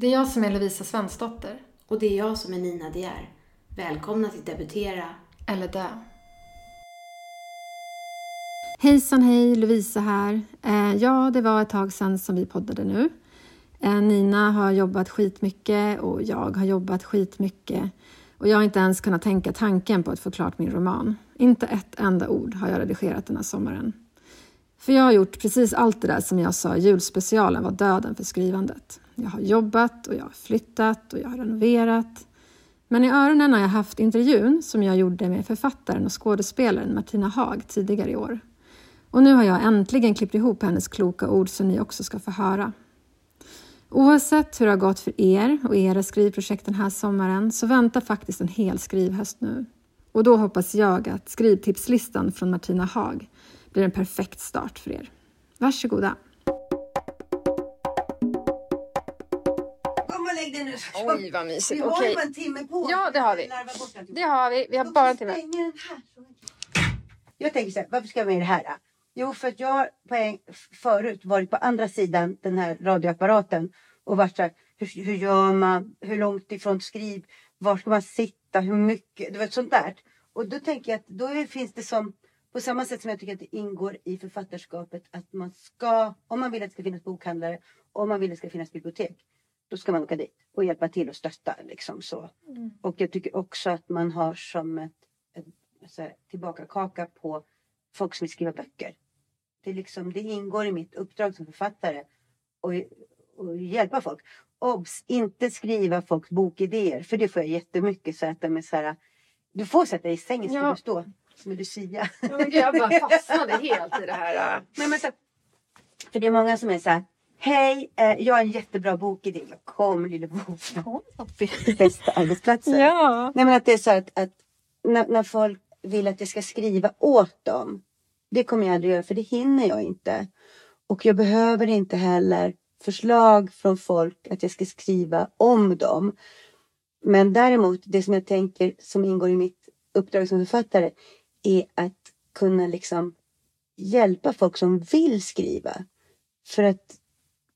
Det är jag som är Lovisa Svensdotter. Och det är jag som är Nina De är. Välkomna till Debutera. Eller dö. Hejsan hej, Lovisa här. Eh, ja, det var ett tag sedan som vi poddade nu. Eh, Nina har jobbat skitmycket och jag har jobbat skitmycket. Och jag har inte ens kunnat tänka tanken på att få klart min roman. Inte ett enda ord har jag redigerat den här sommaren. För jag har gjort precis allt det där som jag sa i julspecialen var döden för skrivandet. Jag har jobbat och jag har flyttat och jag har renoverat. Men i öronen har jag haft intervjun som jag gjorde med författaren och skådespelaren Martina Haag tidigare i år. Och nu har jag äntligen klippt ihop hennes kloka ord som ni också ska få höra. Oavsett hur det har gått för er och era skrivprojekt den här sommaren så väntar faktiskt en hel skrivhöst nu. Och då hoppas jag att skrivtipslistan från Martina Haag blir en perfekt start för er. Varsågoda! Kom och lägg dig nu. Oj, vad mysigt. Vi har Okej. ju bara en timme på oss. Ja, det har vi. Larva bort alltihop. Det har vi. Vi har Låt bara oss en timme. stänga den här. Jag tänker så här, varför ska jag med i det här? Då? Jo, för att jag har på en, förut varit på andra sidan den här radioapparaten och varit så här, hur, hur gör man? Hur långt ifrån skriv? Var ska man sitta? Hur mycket? Du vet sånt där. Och då tänker jag att då är, finns det som på samma sätt som jag tycker att det ingår i författarskapet att man ska, om man vill att det ska finnas bokhandlare, om man vill att det ska finnas bibliotek, då ska man åka dit och hjälpa till och stötta. Liksom så. Och jag tycker också att man har som ett, ett så här, tillbakakaka på folk som vill skriva böcker. Det, liksom, det ingår i mitt uppdrag som författare och, och hjälpa folk. Obs! Inte skriva folks bokidéer, för det får jag jättemycket. Så att de är så här, du får sätta dig i sängen, ska Ja. du stå som en lucia. Ja, men gud, jag bara fastnade helt i det här. äh. Nej, men så, för det är många som är så här, hej, eh, jag har en jättebra bokidé. Jag Kom lille bok. Bästa arbetsplatsen. Ja. Nej men att det är så att, att när, när folk vill att jag ska skriva åt dem. Det kommer jag aldrig göra för det hinner jag inte. Och jag behöver inte heller förslag från folk att jag ska skriva om dem. Men däremot det som jag tänker som ingår i mitt uppdrag som författare är att kunna liksom hjälpa folk som vill skriva. För att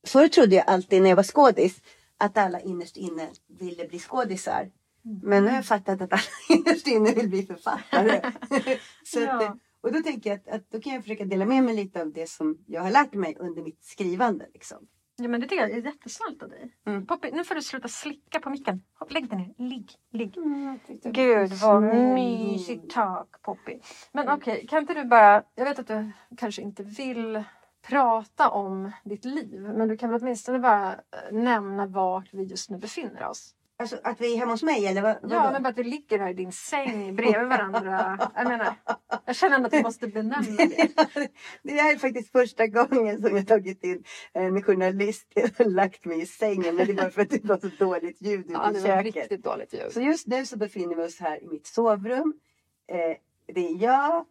förr trodde jag alltid när jag var skådis att alla innerst inne ville bli skådisar. Men nu har jag fattat att alla innerst inne vill bli författare. Så att, Ja. och då tänker jag att, att då kan jag försöka dela med mig lite av det som jag har lärt mig under mitt skrivande. Liksom. Ja, men det tycker jag är jättesnällt av dig. Mm. Poppy, nu får du sluta slicka på micken. Hopp, lägg dig ner. Ligg, ligg. Mm, Gud vad mysigt tak Poppy. Men okej, kan inte du bara, jag vet att du kanske inte vill prata om ditt liv men du kan väl åtminstone bara eh, nämna vart vi just nu befinner oss. Alltså att vi är hemma hos mig eller vad? Ja, vadå? men bara att vi ligger här i din säng bredvid varandra. Jag menar, jag känner ändå att vi måste benämna det. Det här är faktiskt första gången som jag tagit in en journalist och lagt mig i sängen. Men det var för att det var så dåligt ljud ute Ja, i det var köket. riktigt dåligt ljud. Så just nu så befinner vi oss här i mitt sovrum. Eh, det är jag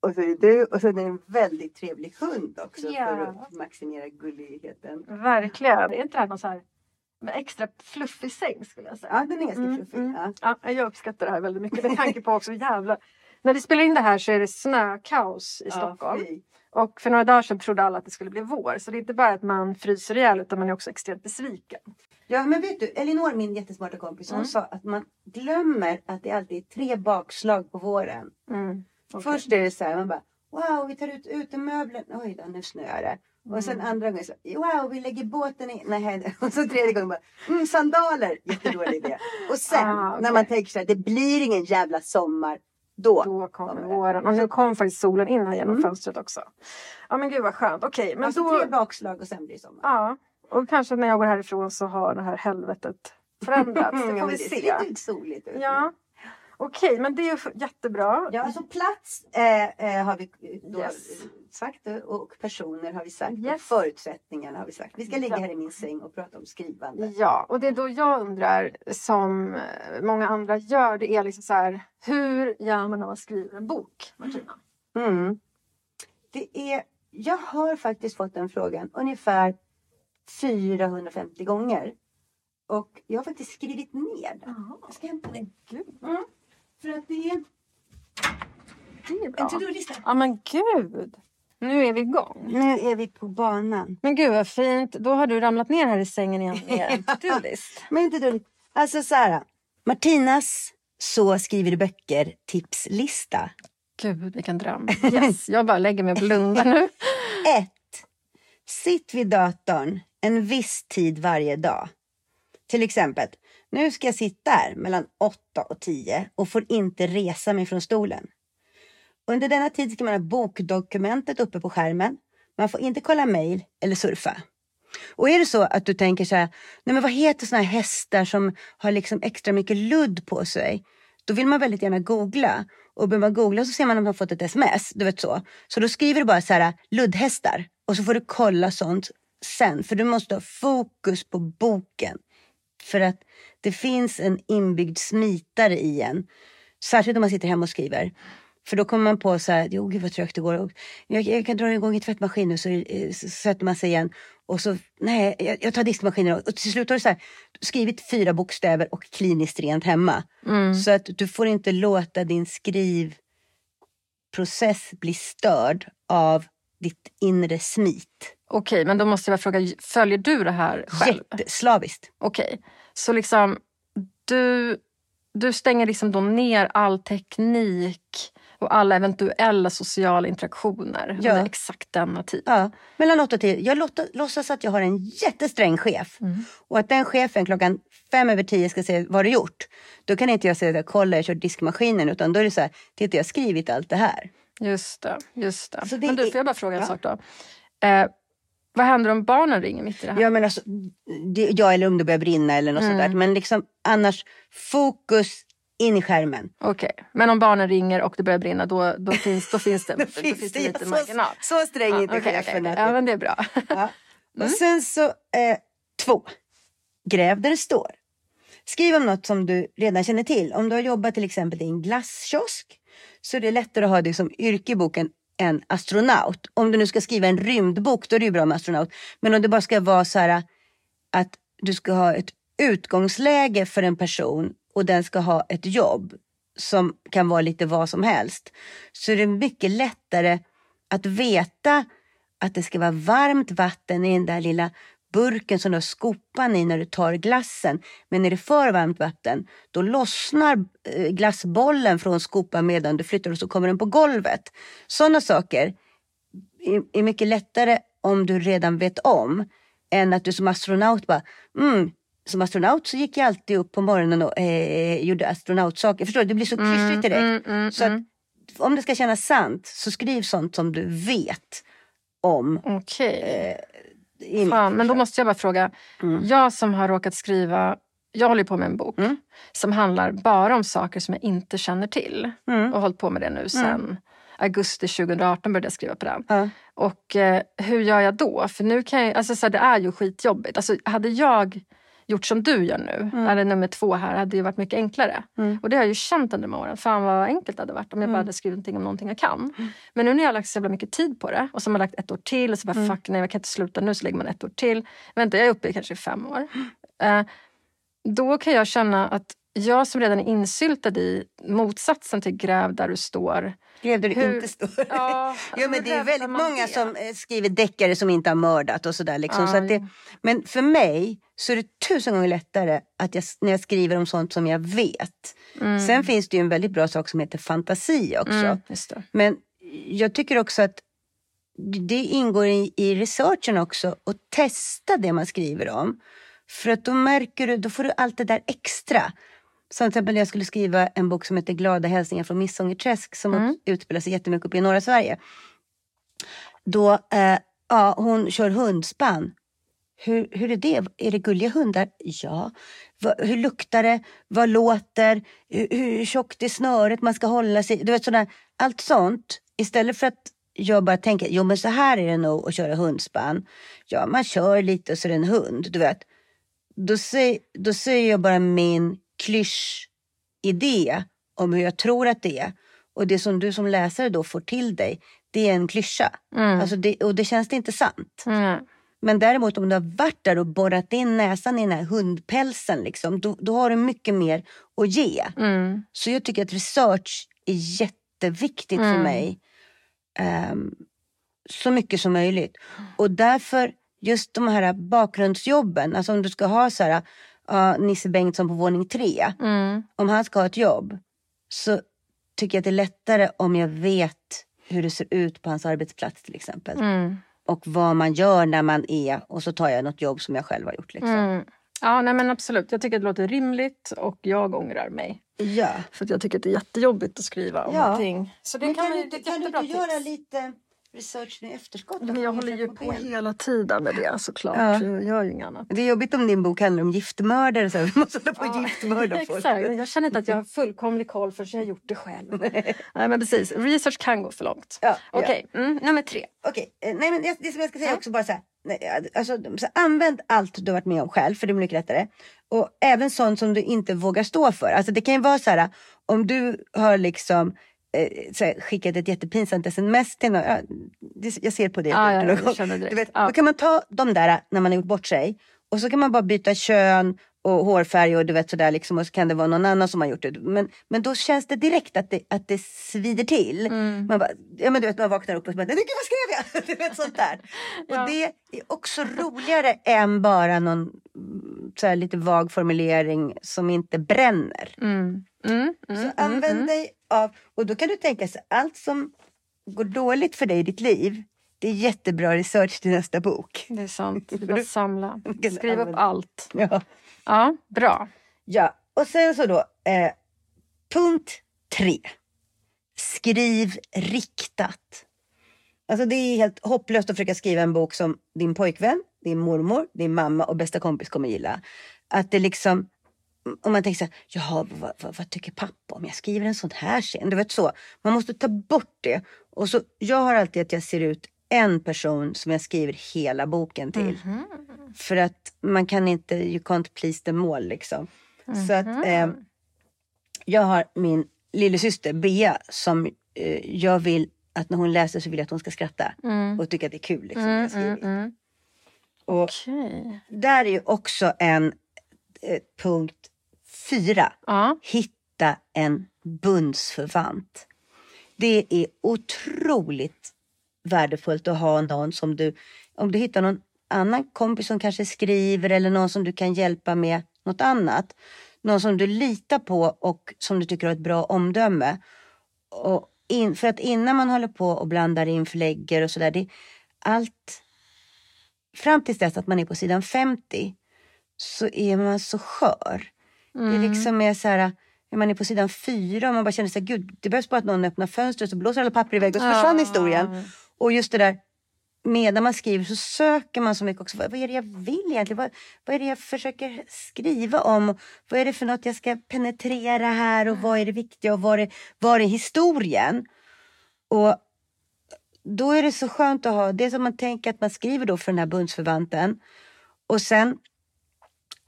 och så är det du och så är det en väldigt trevlig hund också Ja. för att maximera gulligheten. Verkligen. Är inte det här någon så här extra fluffig säng skulle jag säga? Ja, den är ganska Mm, fluffig. mm. Ja. Ja, jag uppskattar det här väldigt mycket med tanke på också jävla... När vi spelar in det här så är det snökaos i Stockholm. Fy. Och för några dagar sedan trodde alla att det skulle bli vår. Så det är inte bara att man fryser ihjäl utan man är också extremt besviken. ja, men vet du, Elinor, min jättesmarta kompis, hon Mm. sa att man glömmer att det alltid är tre bakslag på våren. Mm. Okej. Först är det så här, man bara Wow, vi tar ut utemöblen. Oj då, nu snöar det. Och sen Mm. andra gången så, wow, vi lägger båten i. Nej, och så tredje gången bara, mm, sandaler, jättedålig idé. Och sen Ah, okej. när man tänker så här, det blir ingen jävla sommar. Då. Då kommer det. våren. Och nu kom faktiskt solen in här genom Mm. fönstret också. Ja men gud vad skönt. Okej, men alltså då... tre bakslag och sen blir det sommar. Ja, och kanske när jag går härifrån så har det här helvetet förändrats. Det får vi det se. ser lite soligt ut. Ja, okej, men det är jättebra. Ja, alltså plats eh, eh, har vi Yes. sagt och personer har vi sagt och Yes. förutsättningarna har vi sagt. Vi ska ligga Ja. här i min säng och prata om skrivande. Ja, och det är då jag undrar, som eh, många andra gör, det är liksom så här, hur gör man när man skriver en bok, Martina? Mm. Det är, jag har faktiskt fått den frågan ungefär 450 gånger. Och jag har faktiskt skrivit ner den. Jag ska hämta den. Mm. För att det är det är en bra. to-do-lista. Ja men gud! Nu är vi igång. Nu är vi på banan. Men gud vad fint. Då har du ramlat ner här i sängen igen med en to-do-list. Men inte dumt. Alltså så här. Martinas Så skriver du böcker tipslista. Gud vilken dröm. Yes, jag bara lägger mig och blundar nu. 1. Sitt vid datorn en viss tid varje dag. Till exempel, nu ska jag sitta här mellan 8 och 10 och får inte resa mig från stolen. Under denna tid ska man ha bokdokumentet uppe på skärmen. Man får inte kolla mejl eller surfa. Och är det så att du tänker så här, nej men vad heter såna här hästar som har liksom extra mycket ludd på sig? Då vill man väldigt gärna googla. Och behöver man googla så ser man om man har fått ett sms. Du vet så. Så då skriver du bara så här, luddhästar. Och så får du kolla sånt sen. För du måste ha fokus på boken. För att det finns en inbyggd smitare i en. Särskilt om man sitter hemma och skriver. För då kommer man på så här, jo gud vad trögt det går. Jag, jag kan dra igång i tvättmaskinen så, eh, så sätter man sig igen. Och så, nej, jag, jag tar diskmaskinen. Och till slut har du så här, skrivit fyra bokstäver och kliniskt rent hemma. Så att du får inte låta din skrivprocess bli störd av ditt inre smit. Okej, men då måste jag fråga, följer du det här själv? Jätteslaviskt. Okej, så liksom du, du stänger liksom då ner all teknik och alla eventuella sociala interaktioner Ja. under exakt denna tid. Ja, mellan 8 och 10. Jag låta, låtsas att jag har en jättesträng chef. Och att den chefen klockan fem över tio ska säga vad du gjort? Då kan inte jag säga kolla jag kör diskmaskinen utan då är det så här, titta jag har skrivit allt det här. Just det. Just det. Det men du, får jag bara fråga en Ja. sak då? Eh, vad händer om barnen ringer mitt i det här? Ja men alltså, det, ja eller om det börjar brinna eller något sånt där. Men liksom annars fokus in i skärmen. Okej, men om barnen ringer och det börjar brinna då, då, finns, då finns det, då Då finns det lite så, marginal. så sträng är inte okej, chefen. att Ja, det- men det är bra. Ja. Och sen så, eh, två. Gräv där det står. Skriv om något som du redan känner till. Om du har jobbat till exempel i en glasskiosk så är det lättare att ha det som yrke i boken en astronaut. Om du nu ska skriva en rymdbok då är det ju bra med astronaut. Men om det bara ska vara så här att du ska ha ett utgångsläge för en person och den ska ha ett jobb som kan vara lite vad som helst. Så är det mycket lättare att veta att det ska vara varmt vatten i den där lilla burken som du har skopan i när du tar glassen. Men är det för varmt vatten, då lossnar eh, glassbollen från skopan medan du flyttar och så kommer den på golvet. Sådana saker är, mycket lättare om du redan vet om än att du som astronaut bara, mm, som astronaut så gick jag alltid upp på morgonen och eh, gjorde astronautsaker. Förstår du? Det blir så klyschigt direkt. mm, så att om det ska kännas sant så skriv sånt som du vet om. Okej. In- Fan, men då måste jag bara fråga. Mm. Jag som har råkat skriva, jag håller på med en bok Mm. som handlar bara om saker som jag inte känner till. Mm. Och har hållit på med det nu sedan augusti 2018 började jag skriva på den. Ja. Och eh, hur gör jag då? För nu kan jag, alltså så här, det är ju skitjobbigt. Alltså, hade jag gjort som du gör nu, eller nummer två här, hade det varit mycket enklare. Mm. Och det har jag ju känt under de åren. Fan vad enkelt det hade varit om jag bara hade skrivit någonting om någonting jag kan. Men nu när jag har lagt så jävla mycket tid på det och så har lagt ett år till och så bara fuck nej jag kan inte sluta nu så lägger man ett år till. Vänta jag är uppe i kanske fem år. Eh, då kan jag känna att jag som redan är insyltad i motsatsen till gräv där du står. Skrev du det Hur- inte står? Ja, jo, men det är väldigt många det? som eh, skriver deckare som inte har mördat och sådär. Liksom. Ja, så det, men för mig så är det tusen gånger lättare att jag, när jag skriver om sånt som jag vet. Sen finns det ju en väldigt bra sak som heter fantasi också. Mm. Men jag tycker också att det ingår i, i researchen också att testa det man skriver om. För att då märker du, då får du allt det där extra. Som till exempel när jag skulle skriva en bok som heter Glada hälsningar från Missångerträsk som utspelar sig jättemycket uppe i norra Sverige. Då, eh, ja, hon kör hundspann. Hur, hur är det? Är det gulliga hundar? Ja. Va, hur luktar det? Vad låter? Hur, hur tjockt är snöret man ska hålla sig? Du vet sådär, allt sånt. Istället för att jag bara tänker, jo men så här är det nog att köra hundspann. Ja, man kör lite och så är det en hund, du vet. Då, säger, då säger jag bara min klyschidé om hur jag tror att det är. Och det som du som läsare då får till dig, det är en klyscha. Alltså det, och det känns inte sant. Mm. Men däremot om du har varit där och borrat in näsan i den här hundpälsen, liksom, då, då har du mycket mer att ge. Mm. Så jag tycker att research är jätteviktigt för mig. Ehm, så mycket som möjligt. Och därför, just de här bakgrundsjobben, alltså om du ska ha så här, ja, Nisse Bengtsson på våning tre, Mm. om han ska ha ett jobb så tycker jag att det är lättare om jag vet hur det ser ut på hans arbetsplats till exempel. Mm. Och vad man gör när man är och så tar jag något jobb som jag själv har gjort. Liksom. Mm. Ja, nej men absolut. Jag tycker att det låter rimligt och jag ångrar mig. Ja. För att jag tycker att det är jättejobbigt att skriva om Ja. någonting. Så det Men kan, kan, du ett kan du göra lite research nu i efterskott? Men jag håller ju på hela tiden med det såklart. Ja. Jag gör ju inget annat. Det är jobbigt om din bok handlar om giftmördare. Så här. Vi måste hålla på och Ja, giftmörda folk. Exakt. Jag känner inte att jag har fullkomlig koll för jag har gjort det själv. Nej men precis, research kan gå för långt. Ja. Okej, mm, nummer tre. Okej, eh, nej men det, som jag ska säga Ja. också bara så här. nej, Alltså, så använd allt du har varit med om själv för det blir mycket lättare. Och även sånt som du inte vågar stå för. Alltså det kan ju vara så här om du har liksom eh, här, skickat ett jättepinsamt sms till någon. Jag ser på det. Ja, ja. Du vet, Ja. Då kan man ta de där när man har gjort bort sig. Och så kan man bara byta kön och hårfärg och du vet sådär liksom. Och så kan det vara någon annan som har gjort det. Men, men då känns det direkt att det, att det svider till. Mm. Man bara, ja men du vet man vaknar upp och bara, nej gud vad skrev jag? Du vet sånt där. Ja. Och det är också roligare än bara någon så lite vag formulering som inte bränner. Mm. Mm. Mm. Så använd dig av, och då kan du tänka sig allt som går dåligt för dig i ditt liv. Det är jättebra research till nästa bok. Det är sant. Bara att samla. Skriv upp allt. Ja. Ja, bra. ja. Och sen så då, eh, punkt tre. Skriv riktat. Alltså det är helt hopplöst att försöka skriva en bok som din pojkvän, din mormor, din mamma och bästa kompis kommer gilla. Att det liksom, om man tänker så här, jaha, vad, vad, vad tycker pappa om jag skriver en sån här scen? Du vet så. Man måste ta bort det. Och så, jag har alltid att jag ser ut en person som jag skriver hela boken till. För att man kan inte, you can't please them all liksom. Så att eh, jag har min lillasyster Bea som eh, jag vill att när hon läser så vill jag att hon ska skratta. Mm. Och tycka att det är kul. Liksom, Mm, mm, mm. Och Okej. där är ju också en eh, punkt fyra. Ja. Hitta en bundsförvant. Det är otroligt värdefullt att ha någon som du, om du hittar någon annan kompis som kanske skriver eller någon som du kan hjälpa med något annat. Någon som du litar på och som du tycker har ett bra omdöme. Och in, för att innan man håller på och blandar in förlägger och sådär, allt fram tills dess att man är på sidan 50 så är man så skör. Det är liksom är så här, när man är på sidan 4 och man bara känner sig gud, det behövs bara att någon öppnar fönstret så blåser alla papper iväg och så försvann Ja. historien. Och just det där, medan man skriver så söker man så mycket också. Vad, vad är det jag vill egentligen? Vad, vad är det jag försöker skriva om? Vad är det för något jag ska penetrera här och vad är det viktiga och vad är, vad är historien? Och då är det så skönt att ha, det som man tänker att man skriver då för den här bundsförvanten. Och sen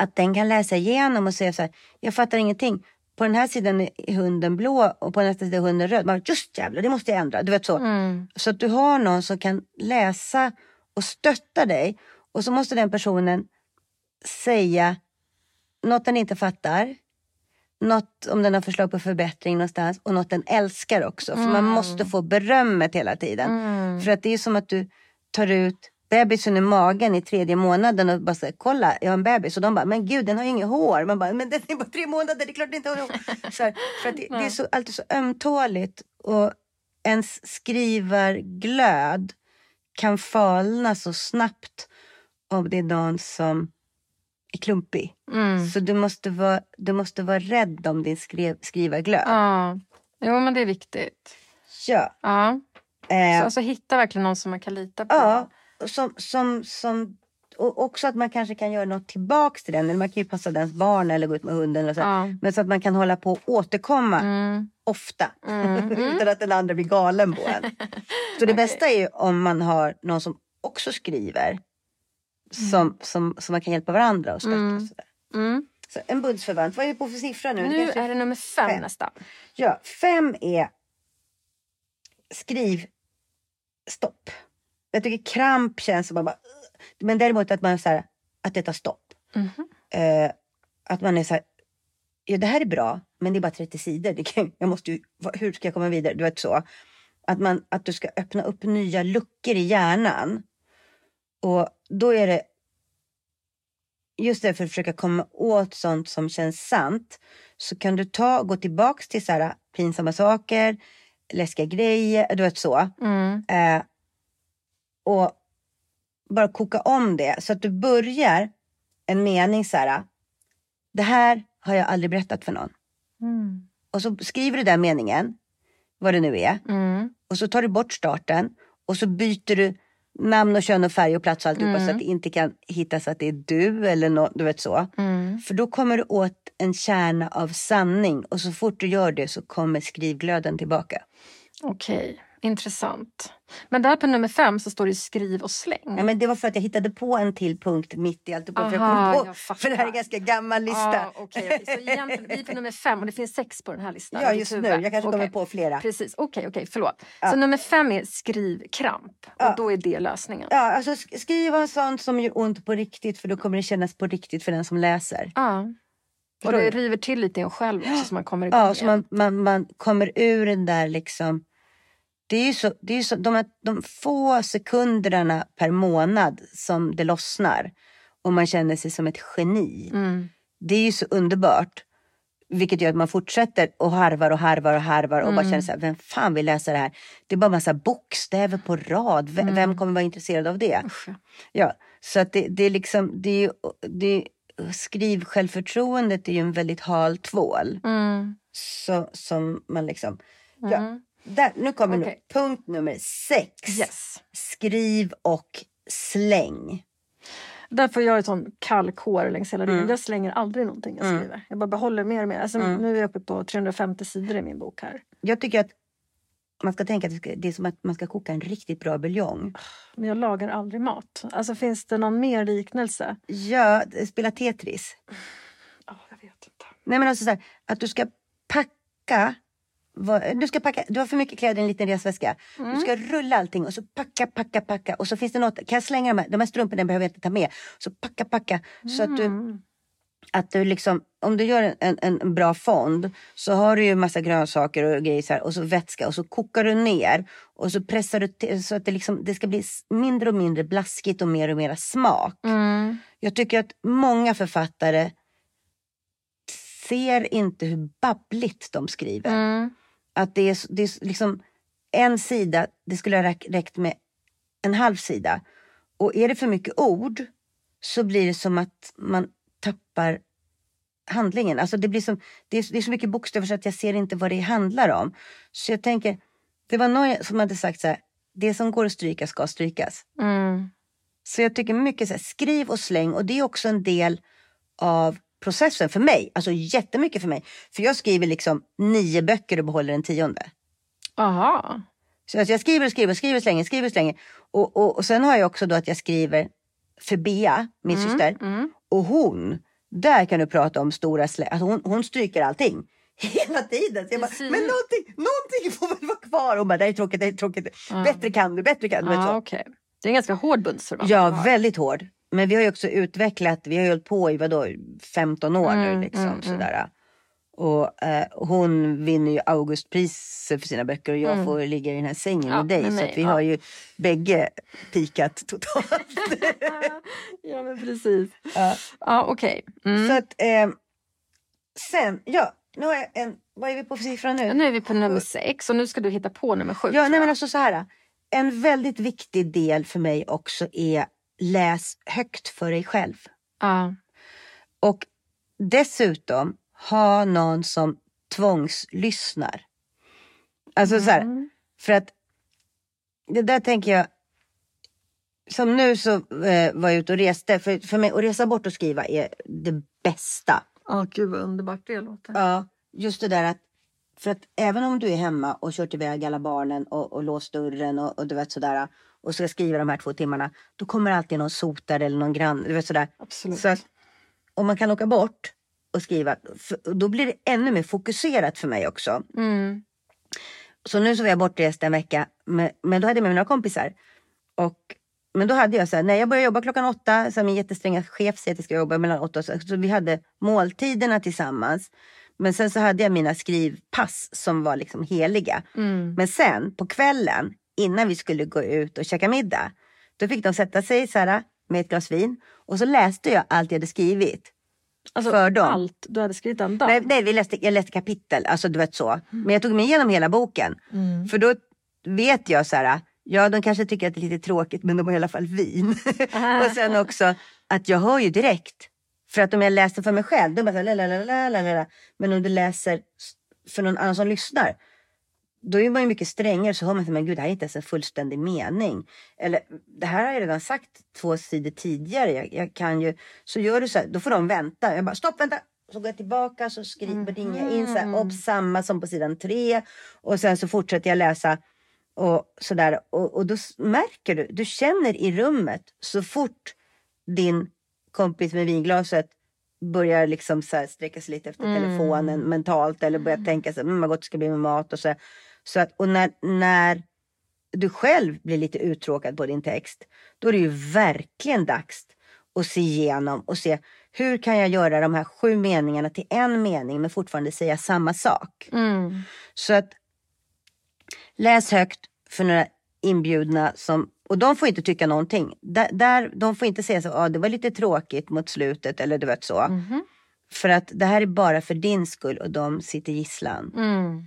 att den kan läsa igenom och säga så här, jag fattar ingenting. På den här sidan är hunden blå och på nästa sida är hunden röd. Man, just jävlar, det måste jag ändra. Du vet så. Mm. Så att du har någon som kan läsa och stötta dig. Och så måste den personen säga något den inte fattar. Något om den har förslag på förbättring någonstans och något den älskar också. För man måste få berömmet hela tiden. Mm. För att det är som att du tar ut bebisen ur magen i tredje månaden och bara säger kolla jag har en bebis och de bara men gud den har ju inget hår. Man bara men den är bara tre månader det är klart den inte har hår. Så här, för att det, det är så, alltid så ömtåligt och ens skrivarglöd kan falna så snabbt om det är någon som är klumpig. Mm. Så du måste vara, du måste vara rädd om din skrev, skrivarglöd. Ja. Jo men det är viktigt. Ja. Ja. Eh, Så alltså hitta verkligen någon som man kan lita på. Ja, som, som, som, och också att man kanske kan göra något tillbaks till den. Eller man kan ju passa dens barn eller gå ut med hunden. Eller så. Ja. Men så att man kan hålla på och återkomma Mm. ofta. Mm. Utan att den andra blir galen på en. Så det bästa är ju om man har någon som också skriver. Som, som, som man kan hjälpa varandra och stötta. Mm. Och sådär. Mm. Så en bundsförvant, vad är vi på för siffra nu? Det Nu kanske- är det nummer fem, fem. nästan. Ja, fem är skriv stopp. Jag tycker kramp känns som att man bara, men däremot att man så här, att det tar stopp. Mhm. Eh, att man är så här, ja det här är bra, men det är bara 30 sidor. Det kan, jag måste ju, hur ska jag komma vidare? Du vet så. Att, man, att du ska öppna upp nya luckor i hjärnan. Och då är det just det för att försöka komma åt sånt som känns sant. Så kan du ta gå tillbaks till så här, pinsamma saker, läskiga grejer, du vet så. Mm. Eh, och bara koka om det så att du börjar en mening så här. Det här har jag aldrig berättat för någon. Mm. Och så skriver du den meningen, vad det nu är. Mm. Och så tar du bort starten och så byter du namn och kön och färg och plats och alltihopa Mm. så att det inte kan hittas att det är du eller något, du vet så. Mm. För då kommer du åt en kärna av sanning och så fort du gör det så kommer skrivglöden tillbaka. Okej, intressant. Men där på nummer fem så står det skriv och släng. Ja, men det var för att jag hittade på en till punkt mitt i alltihopa. För, jag kom på, jag för det här är en ganska gammal lista. Ah, okej, okej. Så egentligen, vi är på nummer fem och det finns sex på den här listan. Ja just nu, jag kanske Okej. kommer på flera. Precis, okej, okej, förlåt. Ja. Så nummer fem är skrivkramp Ja. och då är det lösningen. Ja, alltså sk- skriva sånt som gör ont på riktigt för då kommer det kännas på riktigt för den som läser. Ja. Och det river till lite i en själv också så man kommer igång Ja, så man, man, man kommer ur den där liksom. Det är ju så, det är så de, här, de få sekunderna per månad som det lossnar och man känner sig som ett geni. Mm. Det är ju så underbart. Vilket gör att man fortsätter och harvar och harvar och harvar och bara känner så här, vem fan vill läsa det här? Det är bara massa bokstäver på rad. V- Vem kommer vara intresserad av det? Usch, ja. Så att det, det är liksom, det är det, skrivsjälvförtroendet är ju en väldigt hal tvål. Mm. Så, som man liksom, ja. Mm. Där, nu kommer nu, Okej. punkt nummer sex. Yes. Skriv och släng. Där får jag ett sån kalkhår längs hela ryggen. Mm. Jag slänger aldrig någonting jag Mm. skriver. Jag bara behåller mer och mer. Alltså, Mm. Nu är jag uppe på 350 sidor i min bok här. Jag tycker att man ska tänka att det, är som att man ska koka en riktigt bra buljong. Men jag lagar aldrig mat. Alltså finns det någon mer liknelse? Ja, spela Tetris. Ja, jag vet inte. Nej men alltså så här, att du ska packa du, ska packa, du har för mycket kläder i en liten resväska. Mm. Du ska rulla allting och så packa, packa, packa. Och så finns det något, kan jag slänga de här, de här strumporna behöver jag inte ta med. Så packa, packa. Så att du, Mm. att du liksom, om du gör en, en, bra fond så har du ju massa grönsaker och grejer så här, och så vätska och så kokar du ner och så pressar du till, så att det, liksom, det ska bli mindre och mindre blaskigt och mer och mer smak. Mm. Jag tycker att många författare ser inte hur babbligt de skriver. Mm. Att det är, det är liksom en sida, det skulle ha räck- räckt med en halv sida. Och är det för mycket ord så blir det som att man tappar handlingen. Alltså det, blir som, det, är, det är så mycket bokstäver så att jag ser inte vad det handlar om. Så jag tänker, det var någon som hade sagt så här, det som går att stryka ska strykas. Mm. Så jag tycker mycket så här, skriv och släng och det är också en del av processen för mig. Alltså jättemycket för mig. För jag skriver liksom nio böcker och behåller en tionde. Aha. Så alltså jag skriver och skriver och skriver och slänger, skriver och slänger. Och, och, och sen har jag också då att jag skriver för Bea, min syster. Mm. Och hon, där kan du prata om stora slä... Alltså hon, hon stryker allting. Hela tiden. Så jag bara, men någonting, någonting får väl vara kvar. Hon bara, det är tråkigt, det är tråkigt. Ja. Bättre kan du, bättre kan du. så. okej. Det är en ganska hård bundsförvant. Ja, väldigt hård. Men vi har ju också utvecklat, vi har ju hållit på i vadå, 15 år Mm, nu liksom. mm, sådär. Och eh, hon vinner ju Augustpriset för sina böcker och jag Mm. får ligga i den här sängen Ja, med dig. med så mig, att vi ja. har ju bägge pikat totalt. ja, men precis. Ja. Ja, okej. Mm. Så att eh, sen, ja, nu har jag en, vad är vi på för siffra nu? Nu är vi på nummer sex och nu ska du hitta på nummer sju. Ja, nej men alltså så här. En väldigt viktig del för mig också är läs högt för dig själv. Ja. Och dessutom ha någon som tvångslyssnar. Alltså så här, Mm. för att det där tänker jag. Som nu så eh, var jag ute och reste. För, för mig att resa bort och skriva är det bästa. Ja, gud vad underbart det låter. Ja, just det där att för att även om du är hemma och kört iväg alla barnen och, och låst dörren och, och du vet sådär och ska skriva de här två timmarna. Då kommer alltid någon sotare eller någon grann. Du vet sådär. Absolut. Så att om man kan åka bort och skriva, för, då blir det ännu mer fokuserat för mig också. Mm. Så nu så var jag bortrest en vecka, men, men då hade jag med mig några kompisar. Och, men då hade jag så här, när jag började jobba klockan åtta, så här, min jättestränga chef säger att jag ska jobba mellan åtta och sex. Så vi hade måltiderna tillsammans. Men sen så hade jag mina skrivpass som var liksom heliga. Mm. Men sen på kvällen innan vi skulle gå ut och käka middag. Då fick de sätta sig så här, med ett glas vin och så läste jag allt jag hade skrivit. Alltså, För dem. allt du hade skrivit den dagen? Nej, nej vi läste, jag läste kapitel, alltså du vet så. Men jag tog mig igenom hela boken. Mm. För då vet jag så här, ja de kanske tycker att det är lite tråkigt men de har i alla fall vin. och sen också att jag hör ju direkt. För att om jag läser för mig själv, då bara så här. Men om du läser för någon annan som lyssnar. Då är man ju mycket strängare så hör man att men gud det här är inte ens en fullständig mening. Eller det här har jag redan sagt två sidor tidigare. Jag, jag kan ju, så gör du så här, då får de vänta. Jag bara stopp vänta. Så går jag tillbaka så skriver ringer jag in så här, upp samma som på sidan tre. Och sen så fortsätter jag läsa. Och sådär. Och, och då märker du, du känner i rummet så fort din kompis med vinglaset börjar liksom så sträcka sig lite efter telefonen mentalt eller börjar tänka så här, mm, vad gott det ska bli med mat och så. Så att, och när, när du själv blir lite uttråkad på din text, då är det ju verkligen dags att se igenom och se hur kan jag göra de här sju meningarna till en mening men fortfarande säga samma sak. Mm. Så att läs högt för några inbjudna som och de får inte tycka någonting. Där, där, de får inte säga så, ah, det var lite tråkigt mot slutet eller du vet så. Mhm. För att det här är bara för din skull och de sitter gisslan. Mm.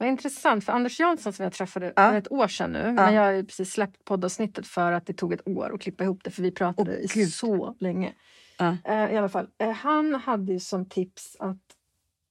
Vad intressant, för Anders Jansson som jag träffade Ja. för ett år sedan nu, men jag har precis släppt poddavsnittet för att det tog ett år att klippa ihop det för vi pratade Åh, i så länge. Ja. Eh, I alla fall, eh, han hade ju som tips att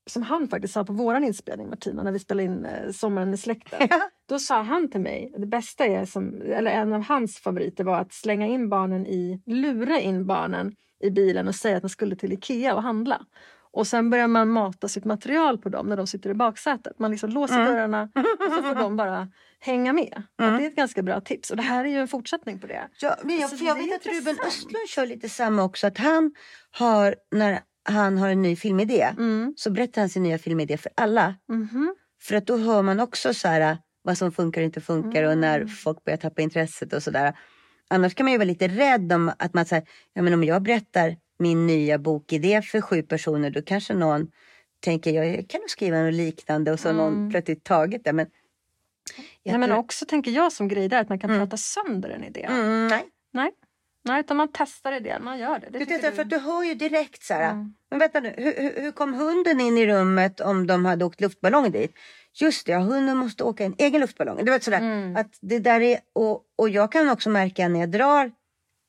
som han faktiskt sa på våran inspelning Martina, när vi spelade in eh, Sommaren med släkten. Då sa han till mig, det bästa är som, eller en av hans favoriter var att slänga in barnen i, lura in barnen i bilen och säga att de skulle till Ikea och handla. Och sen börjar man mata sitt material på dem när de sitter i baksätet. Man liksom låser dörrarna och så får de bara hänga med. Att det är ett ganska bra tips. Och det här är ju en fortsättning på det. Ja, men jag, för jag vet att Ruben. Östlund kör lite samma också. Att han har, när han har en ny filmidé, Mm. så berättar han sin nya filmidé för alla. Mhm. För att då hör man också så här, vad som funkar och inte funkar och när Mm. folk börjar tappa intresset och sådär. Annars kan man ju vara lite rädd om att man säger, ja men om jag berättar min nya bokidé för sju personer då kanske någon tänker jag kan nog skriva något liknande och så har någon Mm. plötsligt tagit det. Men, Nej, men tror- också tänker jag som grej där att man kan prata sönder en idé. mm, nej. Nej. Nej, utan man testar idén, man gör det. det Du tycker tittar, för du hör ju direkt så här. Mm. Men vänta nu, hur, hur, kom hunden in i rummet om de hade åkt luftballong dit? Just det, ja, hunden måste åka en egen luftballong. Du vet sådär. Mm. Att det där är, och, och jag kan också märka när jag drar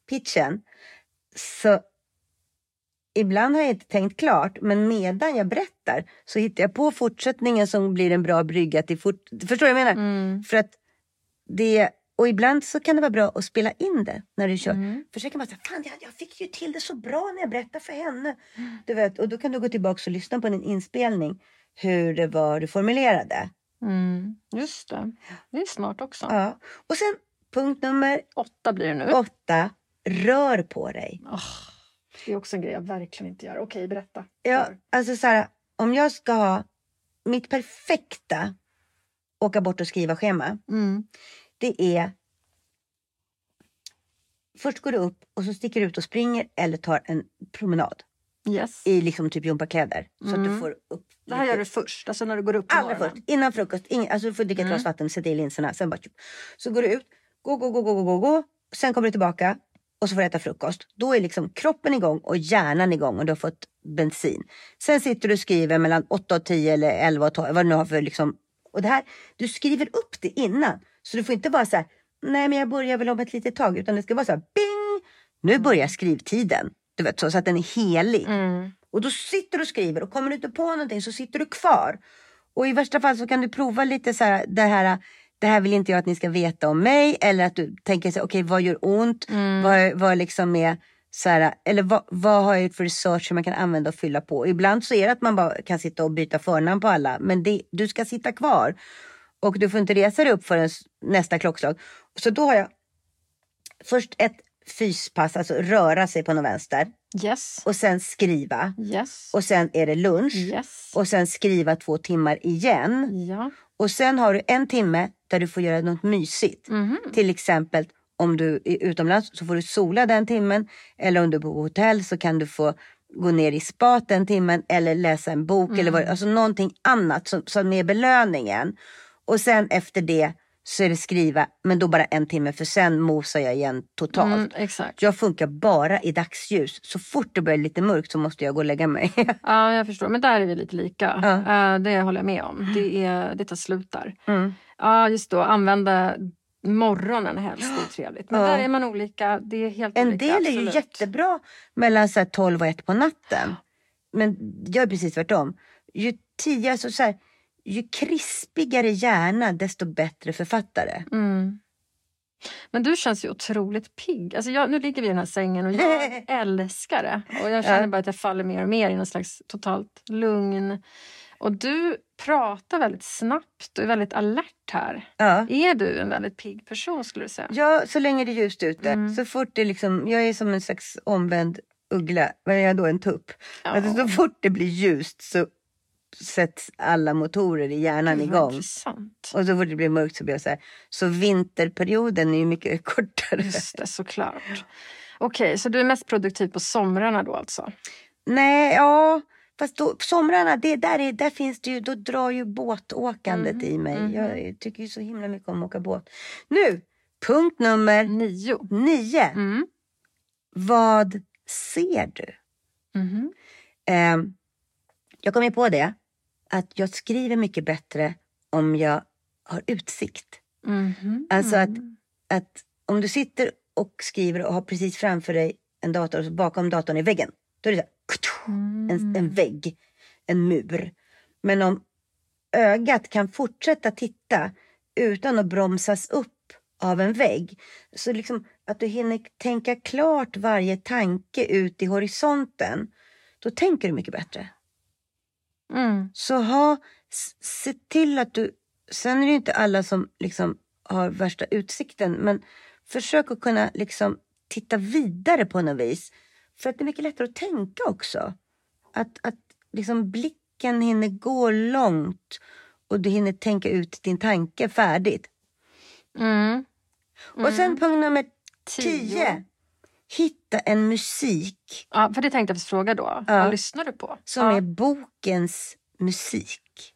pitchen. Så ibland har jag inte tänkt klart. Men medan jag berättar så hittar jag på fortsättningen som blir en bra brygga till fort... Förstår du vad jag menar? Mm. För att det, och ibland så kan det vara bra att spela in det när du kör. Mm. För så kan man säga, fan jag, jag fick ju till det så bra när jag berättade för henne. Du vet, och då kan du gå tillbaka och lyssna på din inspelning. Hur det var du formulerade. Mm. Just det. Det är smart också. Ja. Och sen punkt nummer Åtta blir det nu. åtta. Rör på dig. Åh, det är också en grej jag verkligen inte gör. Okej, berätta. Ja, alltså så här, om jag ska ha mitt perfekta åka bort och skriva schema. Mm. Det är Först går du upp och så sticker du ut och springer eller tar en promenad Yes. i liksom typ gympakläder. Så att du Mm. får upp Det här lite- gör du först, alltså när du går upp på Allra morgonen. först, innan frukost. Ingen, alltså du får dricka ett Mm. glas vatten, sätta i linserna. Sen bara. Så går du ut, gå, gå, gå, gå, gå, gå. Sen kommer du tillbaka och så får du äta frukost. Då är liksom kroppen igång och hjärnan igång och du har fått bensin. Sen sitter du och skriver mellan 8 och 10 eller 11 och 12, vad du nu har för liksom. Och det här, du skriver upp det innan. Så du får inte vara så här, nej men jag börjar väl om ett litet tag. Utan det ska vara så här, bing! Nu börjar skrivtiden. Du vet så, så att den är helig. Mm. Och då sitter du och skriver och kommer du inte på någonting så sitter du kvar. Och i värsta fall så kan du prova lite så här, det här, det här vill inte jag att ni ska veta om mig. Eller att du tänker okej vad gör ont? Mm. Vad, vad liksom är så här, eller vad, vad har jag gjort för research som man kan använda och fylla på? Ibland så är det att man bara kan sitta och byta förnamn på alla. Men det, du ska sitta kvar. Och du får inte resa dig upp förrän nästa klockslag. Så då har jag först ett fyspass, alltså röra sig på någon vänster. Yes. Och sen skriva. Yes. Och sen är det lunch. Yes. Och sen skriva två timmar igen. Ja. Och sen har du en timme där du får göra något mysigt. Mhm. Till exempel om du är utomlands så får du sola den timmen. Eller om du bor på hotell så kan du få gå ner i spat en timmen eller läsa en bok eller vad, alltså någonting annat som, som är belöningen. Och sen efter det så är det skriva, men då bara en timme för sen mosar jag igen totalt. Mm. Jag funkar bara i dagsljus. Så fort det blir lite mörkt så måste jag gå och lägga mig. Ja, jag förstår. Men där är vi lite lika. Ja. Eh, det håller jag med om. Det, är, det tar slut där. Mm. Ja, just då. Använda morgonen helst. Det är trevligt. Men Ja. där är man olika. Det är helt En olika. del är ju absolut. jättebra mellan så här 12 och 1 på natten. Men jag är precis tvärtom. Ju tidigare, så, så här, ju krispigare hjärna desto bättre författare. Mm. Men du känns ju otroligt pigg. Alltså jag, nu ligger vi i den här sängen och jag älskar det. Och jag känner bara att jag faller mer och mer i någon slags totalt lugn. Och du pratar väldigt snabbt och är väldigt alert här. Ja. Är du en väldigt pigg person skulle du säga? ja, så länge det är ljust ute. Mm. Så fort det liksom, jag är som en slags omvänd uggla. Vad är jag då? En tupp. Ja. Alltså, så fort det blir ljust så sätts alla motorer i hjärnan igång. Intressant. Och så fort det blir mörkt så blir jag så här. Så vinterperioden är ju mycket kortare. Just det, såklart. Okej, så du är mest produktiv på somrarna då alltså? Nej, ja. Fast då, på somrarna, det, där, är, där finns det ju, då drar ju båtåkandet Mhm, i mig. mhm. Jag tycker ju så himla mycket om att åka båt. Nu, punkt nummer Nio. nio. Mm. Vad ser du? Mhm. Ehm, jag kom ju på det, att jag skriver mycket bättre om jag har utsikt. Mhm. Alltså att, Mm. att om du sitter och skriver och har precis framför dig en dator och bakom datorn är väggen. Då är det så här, en, Mm. en vägg, en mur. Men om ögat kan fortsätta titta utan att bromsas upp av en vägg. Så liksom att du hinner tänka klart varje tanke ut i horisonten. Då tänker du mycket bättre. Mm. Så ha, se till att du, sen är det inte alla som liksom har värsta utsikten, men försök att kunna liksom titta vidare på något vis. För att det är mycket lättare att tänka också. Att, att liksom blicken hinner gå långt och du hinner tänka ut din tanke färdigt. Mm. Och sen punkt nummer tio. Hitta en musik Ja, för det tänkte jag fråga då. Ja. Vad lyssnar du på? som ja. är bokens musik.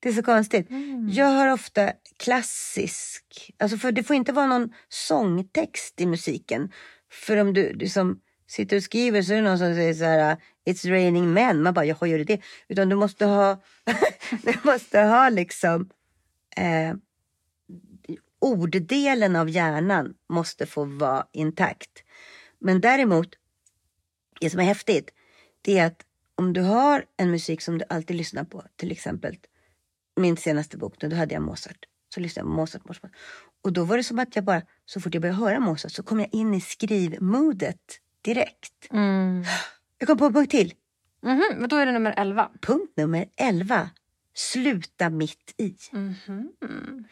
Det är så konstigt. Mm. Jag har ofta klassisk, alltså för det får inte vara någon sångtext i musiken. För om du liksom sitter och skriver så är det någon som säger så här It's raining men. Man bara, jaha gör det det? Utan du måste ha, du måste ha liksom eh, orddelen av hjärnan måste få vara intakt. Men däremot, det som är häftigt, det är att om du har en musik som du alltid lyssnar på, till exempel min senaste bok, då hade jag Mozart. Så lyssnade jag på Mozart, Mozart. Och då var det som att jag bara, så fort jag började höra Mozart så kom jag in i skrivmodet direkt. Mm. Jag kom på en punkt till. Mhm, Men då är det nummer 11. Punkt nummer 11. Sluta mitt i. Mhm.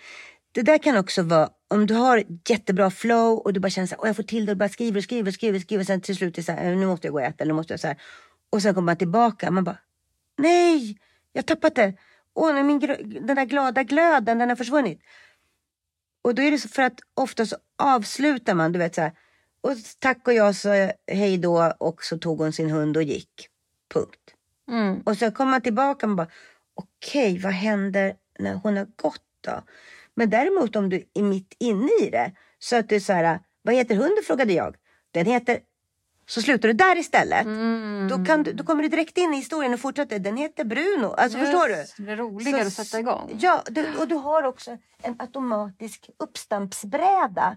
Det där kan också vara om du har jättebra flow och du bara känner så här, "Åh, jag får till det och bara skriver och skriver och skriver, skriver sen till slut är det så här, "Eh, nu måste jag gå och äta eller nu måste jag så här. Och sen kommer man tillbaka man bara, nej, jag har tappat det. Åh, min, den där glada glöden, den har försvunnit. Och då är det så för att ofta så avslutar man, du vet så här, och tack och jag sa hej då och så tog hon sin hund och gick. Punkt. Mm. Och så kommer man tillbaka och bara, okej, vad händer när hon har gått då? Men däremot om du är mitt inne i det, så att du är så här, vad heter hunden frågade jag. Den heter, så slutar du där istället. Mm. Då, kan du, då kommer du direkt in i historien och fortsätter, den heter Bruno. Alltså förstår du? Det är roligare Så- att sätta igång. Ja, du, och du har också en automatisk uppstampsbräda.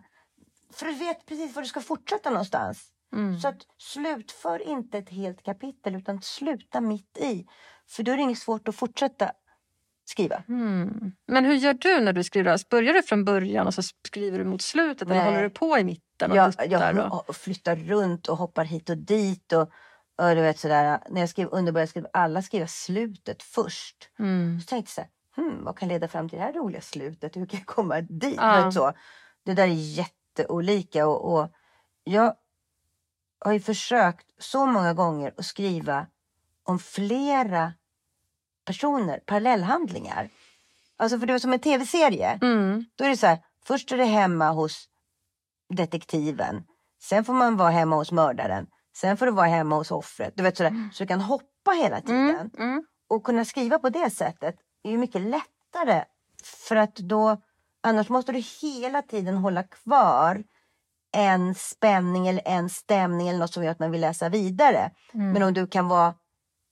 För du vet precis var du ska fortsätta någonstans. Mm. Så att slutför inte ett helt kapitel utan sluta mitt i. För då är det inget svårt att fortsätta skriva. Mm. Men hur gör du när du skriver? Alltså, Börjar du från början och så skriver du mot slutet? Eller Nej. håller du på i mitten och Jag, jag och... flyttar runt och hoppar hit och dit. Och, och du vet sådär, när jag skrev underbara skrev alla skriva slutet först. Mm. Så tänkte jag så här, hmm, vad kan leda fram till det här roliga slutet? Hur kan jag komma dit? Ja. Så. Det där är jätteolika. Och, och jag har ju försökt så många gånger att skriva om flera personer, parallellhandlingar. Alltså för det var som en tv-serie. Mm. Då är det så här, först är det hemma hos detektiven. Sen får man vara hemma hos mördaren. Sen får du vara hemma hos offret. Du vet, sådär. Så du kan hoppa hela tiden. Mm. Mm. Och kunna skriva på det sättet är ju mycket lättare. För att då, annars måste du hela tiden hålla kvar en spänning eller en stämning eller något som gör att man vill läsa vidare. Mm. Men om du kan vara,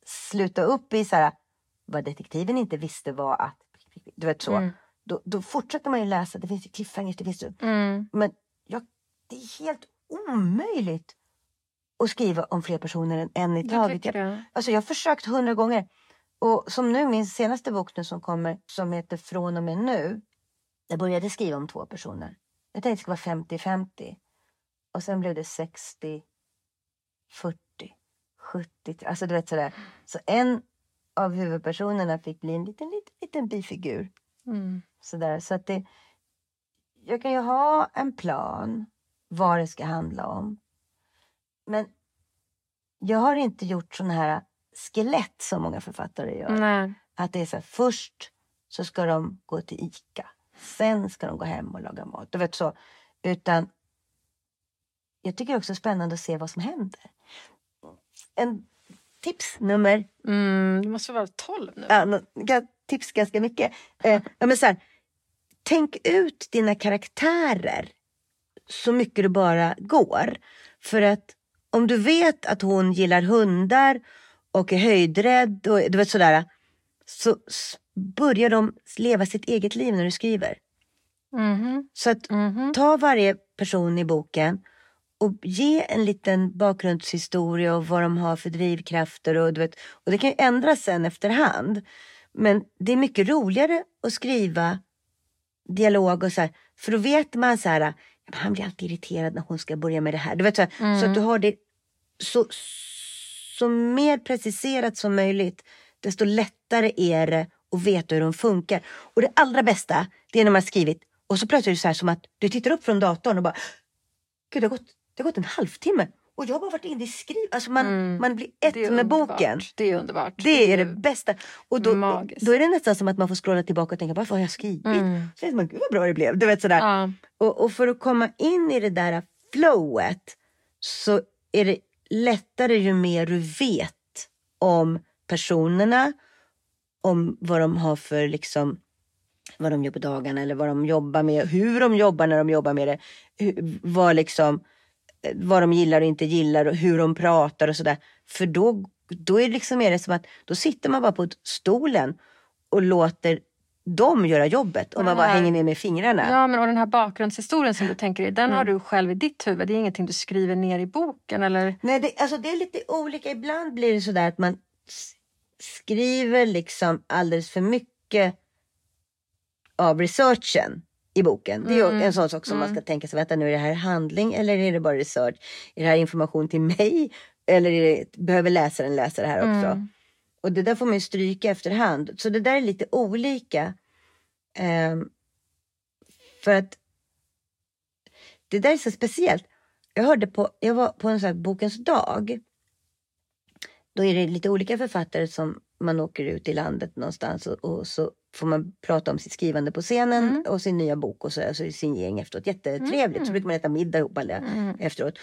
sluta upp i så här, vad detektiven inte visste var att, du vet så. Mm. Då, då fortsätter man ju läsa, det finns ju cliffhangers, det finns ju, Mm. men jag, det är helt omöjligt att skriva om fler personer än en i Jag taget. Jag, det. alltså jag har försökt hundra gånger. Och som nu, min senaste bok nu som kommer, som heter Från och med nu. Jag började skriva om två personer. Jag tänkte det skulle vara 50-50. Och sen blev det 60, 40, 70. Alltså du vet sådär. Så en av huvudpersonerna fick bli en liten, liten, liten bifigur. Mm. Sådär. Så att det, jag kan ju ha en plan vad det ska handla om. Men jag har inte gjort sådana här skelett som många författare gör. Nej. Att det är så här, först så ska de gå till ICA. Sen ska de gå hem och laga mat. Du vet så. Utan jag tycker också det är spännande att se vad som händer. En tips nummer Mm. Det måste vara 12 nu. ja, tips ganska mycket. Eh, ja, men så här, tänk ut dina karaktärer så mycket det bara går. För att om du vet att hon gillar hundar och är höjdrädd och du vet sådär. Så börjar de leva sitt eget liv när du skriver. Mhm. Så att Mhm. ta varje person i boken och ge en liten bakgrundshistoria och vad de har för drivkrafter. Och, du vet, och det kan ju ändras sen efterhand. Men det är mycket roligare att skriva dialog och så här. För då vet man så här, han blir alltid irriterad när hon ska börja med det här. Du vet, så, här så att du har det så, så mer preciserat som möjligt. Desto lättare är det att veta hur de funkar. Och det allra bästa, det är när man har skrivit och så plötsligt är det så här som att du tittar upp från datorn och bara Gud, det har gått, det har gått en halvtimme och jag har bara varit inne i skriv. Alltså man, Mm. man blir ett med underbart. boken. Det är underbart. Det är det bästa. Och då, magiskt. då är det nästan som att man får scrolla tillbaka och tänka, varför har jag skrivit? Mm. Så man, gud vad bra det blev. Du vet sådär. Ja. Och, och för att komma in i det där flowet så är det lättare ju mer du vet om personerna, om vad de har för liksom vad de gör på dagarna eller vad de jobbar med, hur de jobbar när de jobbar med det. Hur, vad, liksom, eh, vad de gillar och inte gillar och hur de pratar och sådär. För då, då är det liksom är det som att då sitter man bara på stolen och låter dem göra jobbet och man bara hänger med med fingrarna. Ja, men och den här bakgrundshistorien som du tänker i, den Mm. har du själv i ditt huvud. Det är ingenting du skriver ner i boken eller? Nej, det, alltså det är lite olika. Ibland blir det sådär att man skriver liksom alldeles för mycket av researchen i boken. Det är Mm, en sån sak som man ska tänka sig. Vänta nu, är det här handling eller är det bara research? Är det här information till mig? Eller det, behöver läsaren läsa det här också? Mm. Och det där får man ju stryka efterhand. Så det där är lite olika. Ehm, för att det där är så speciellt. Jag hörde på, jag var på en sån här bokens dag. Då är det lite olika författare som man åker ut i landet någonstans och, och så får man prata om sitt skrivande på scenen Mm. och sin nya bok och så, alltså signering efteråt. Jättetrevligt. Så brukar man äta middag ihop alla Mm. efteråt.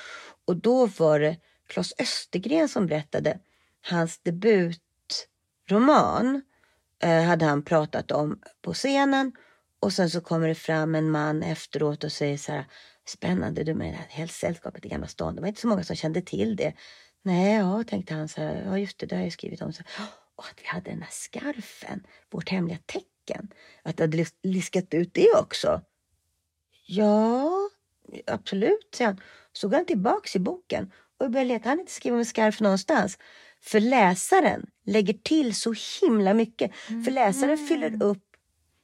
Och då var det Claes Östergren som berättade hans debutroman. Eh, hade han pratat om på scenen. Och sen så kommer det fram en man efteråt och säger så här. Spännande du med det här hälsosällskapet i Gamla stan. Det var inte så många som kände till det. Nej, ja, tänkte han så här. Ja, just det, det har jag skrivit om. Så och att vi hade den här skarfen, vårt hemliga tecken. Att det hade lis- liskat ut det också. Ja, absolut, säger han. Så går han tillbaks i boken och börjar leta. Han inte skrivit om en skarf någonstans. För läsaren lägger till så himla mycket. För läsaren fyller upp.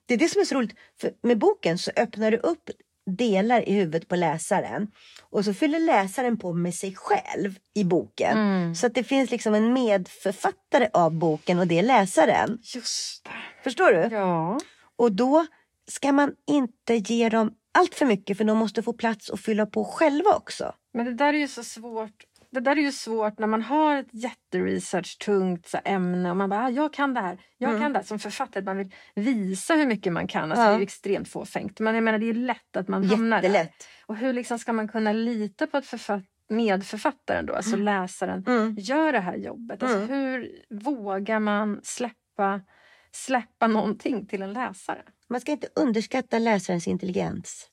Det är det som är så roligt. För med boken så öppnar du upp delar i huvudet på läsaren. Och så fyller läsaren på med sig själv i boken. Mm. Så att det finns liksom en medförfattare av boken och det är läsaren. Just det. Förstår du? Ja. Och då ska man inte ge dem allt för mycket för de måste få plats att fylla på själva också. Men det där är ju så svårt. Det där är ju svårt när man har ett jätteresearch-tungt ämne och man bara, ah, jag kan det här, jag Mm. kan det här. Som författare, man vill visa hur mycket man kan. Alltså, Ja. Det är ju extremt fåfängt. Men jag menar, det är lätt att man hamnar där. Och hur liksom ska man kunna lita på att författaren medförfattaren då, alltså läsaren, Mm. gör det här jobbet? Alltså Mm. hur vågar man släppa, släppa någonting till en läsare? Man ska inte underskatta läsarens intelligens.